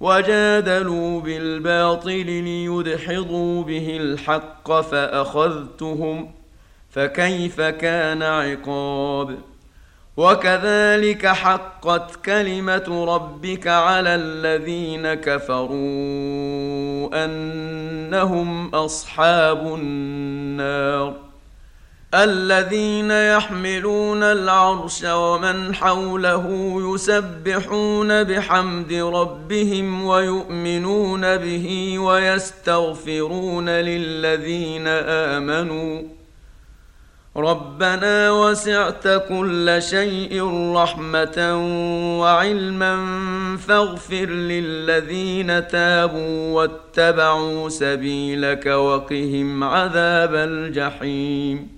وجادلوا بالباطل ليدحضوا به الحق فأخذتهم فكيف كان عقاب؟ وكذلك حقت كلمة ربك على الذين كفروا أنهم أصحاب النار. الذين يحملون العرش ومن حوله يسبحون بحمد ربهم ويؤمنون به ويستغفرون للذين آمنوا. ربنا وسعت كل شيء رحمة وعلما فاغفر للذين تابوا واتبعوا سبيلك وقهم عذاب الجحيم.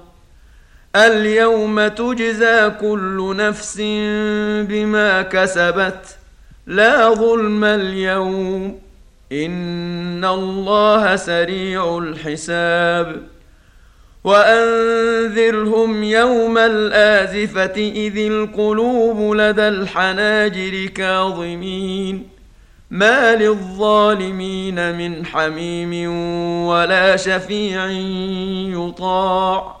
اليوم تجزى كل نفس بما كسبت لا ظلم اليوم إن الله سريع الحساب وأنذرهم يوم الآزفة إذ القلوب لدى الحناجر كاظمين ما للظالمين من حميم ولا شفيع يطاع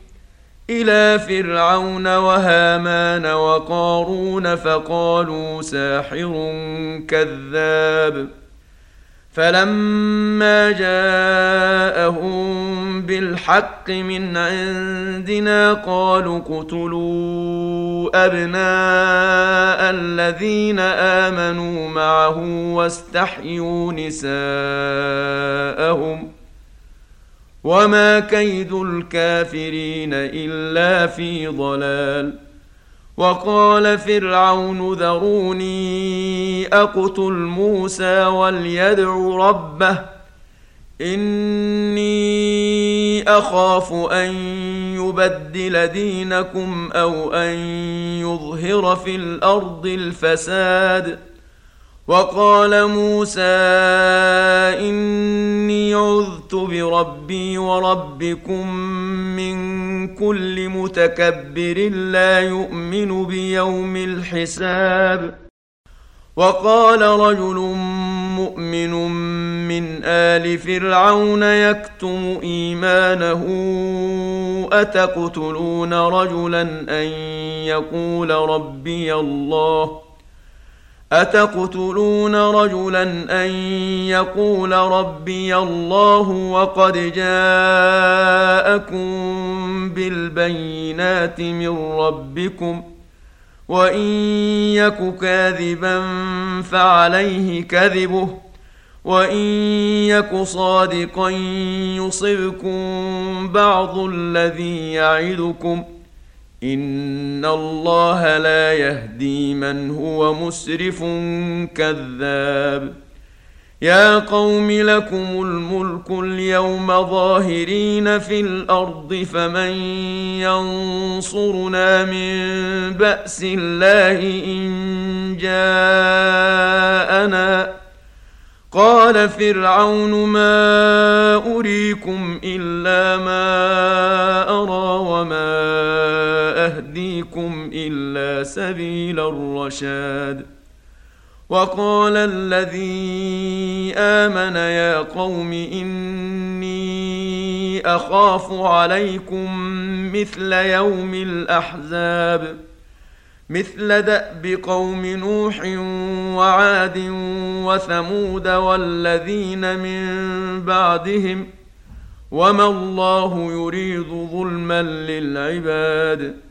إلى فرعون وهامان وقارون فقالوا ساحر كذاب. فلما جاءهم بالحق من عندنا قالوا اقتلوا أبناء الذين آمنوا معه واستحيوا نساءهم. وما كيد الكافرين الا في ضلال وقال فرعون ذروني اقتل موسى وليدع ربه اني اخاف ان يبدل دينكم أو ان يظهر في الأرض الفساد وقال موسى إني عذت بربي وربكم من كل متكبر لا يؤمن بيوم الحساب. وقال رجل مؤمن من آل فرعون يكتم إيمانه أتقتلون رجلا أن يقول ربي الله؟ أتقتلون رجلا أن يقول ربي الله وقد جاءكم بالبينات من ربكم وإن يك كاذبا فعليه كذبه وإن يك صادقا يصبكم بعض الذي يعدكم ۖ ان الله لا يهدي من هو مسرف كذاب. يا قوم لكم الملك اليوم ظاهرين في الأرض فمن ينصرنا من باس الله ان جاءنا قال فرعون ما اريكم الا ما سبيل الرشاد. وقال الذي آمن يا قوم إني أخاف عليكم مثل يوم الأحزاب مثل دأب قوم نوح وعاد وثمود والذين من بعدهم وما الله يريد ظلما للعباد.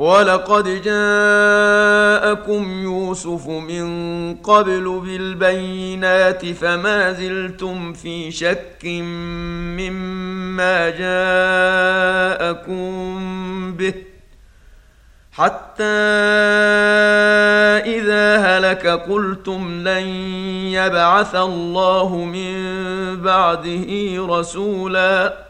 ولقد جاءكم يوسف من قبل بالبينات فما زلتم في شك مما جاءكم به حتى إذا هلك قلتم لن يبعث الله من بعده رسولا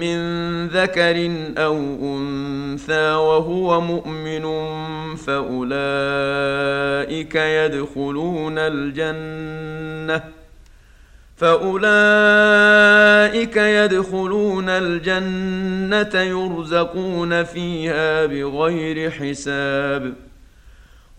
من ذكر أو أنثى وهو مؤمن فأولئك يدخلون الجنة فأولئك يدخلون الجنة يرزقون فيها بغير حساب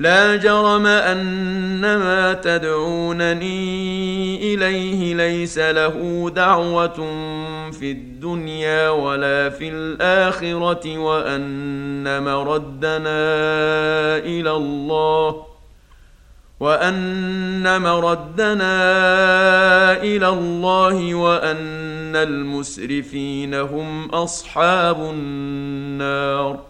لا جرم ان ما تدعونني إليه ليس له دعوة في الدنيا ولا في الآخرة وأن مردنا إلى الله وأن مردنا إلى الله وأن المسرفين هم أصحاب النار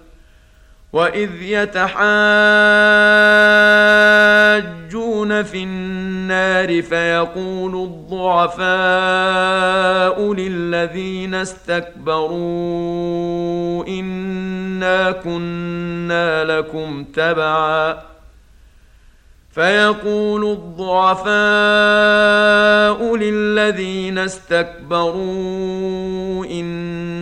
واذ يتحاجون في النار فيقول الضعفاء للذين استكبروا انا كنا لكم تبعا فيقول الضعفاء للذين استكبروا أنا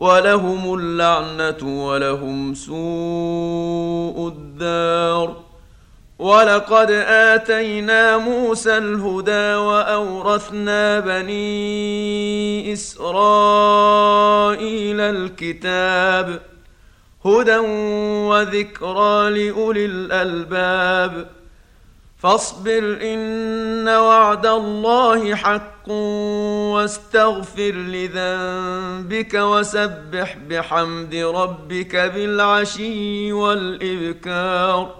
ولهم اللعنة ولهم سوء الدار. ولقد آتينا موسى الهدى وأورثنا بني إسرائيل الكتاب هدى وذكرى لأولي الألباب. فاصبر إن وعد الله حق واستغفر لذنبك وسبح بحمد ربك بالعشي والإبكار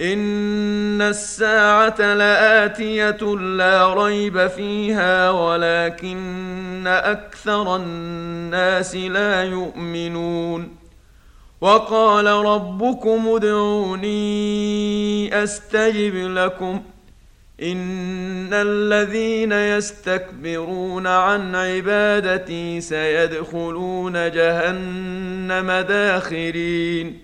ان الساعة لاتيه لا ريب فيها ولكن أكثر الناس لا يؤمنون وقال ربكم ادعوني استجب لكم ان الذين يستكبرون عن عبادتي سيدخلون جهنم داخرين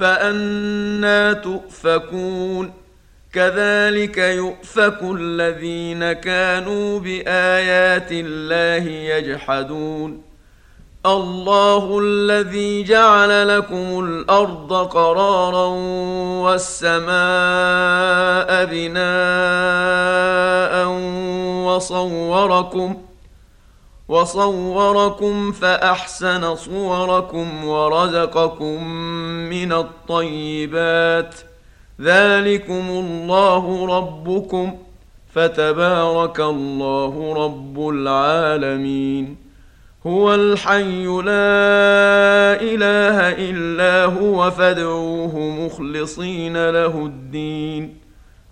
فأنا تؤفكون كذلك يؤفك الذين كانوا بآيات الله يجحدون الله الذي جعل لكم الأرض قرارا والسماء بناء وصوركم ۖ وصوركم فأحسن صوركم ورزقكم من الطيبات. ذلكم الله ربكم فتبارك الله رب العالمين. هو الحي لا إله إلا هو فادعوه مخلصين له الدين.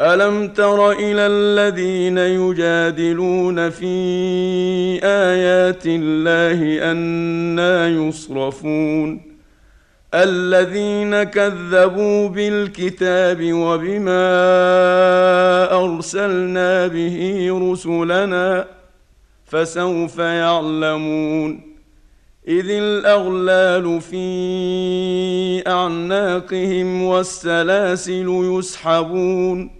الم تر إلى الذين يجادلون في ايات الله أنا يصرفون الذين كذبوا بالكتاب وبما ارسلنا به رسلنا فسوف يعلمون اذ الاغلال في اعناقهم والسلاسل يسحبون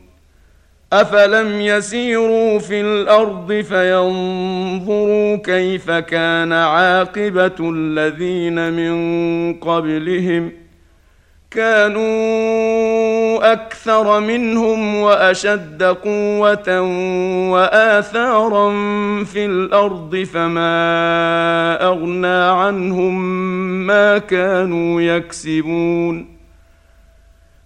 افلم يسيروا في الأرض فينظروا كيف كان عاقبه الذين من قبلهم كانوا أكثر منهم واشد قوه واثارا في الأرض فما اغنى عنهم ما كانوا يكسبون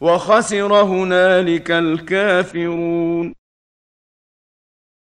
وخسر هنالك الكافرون.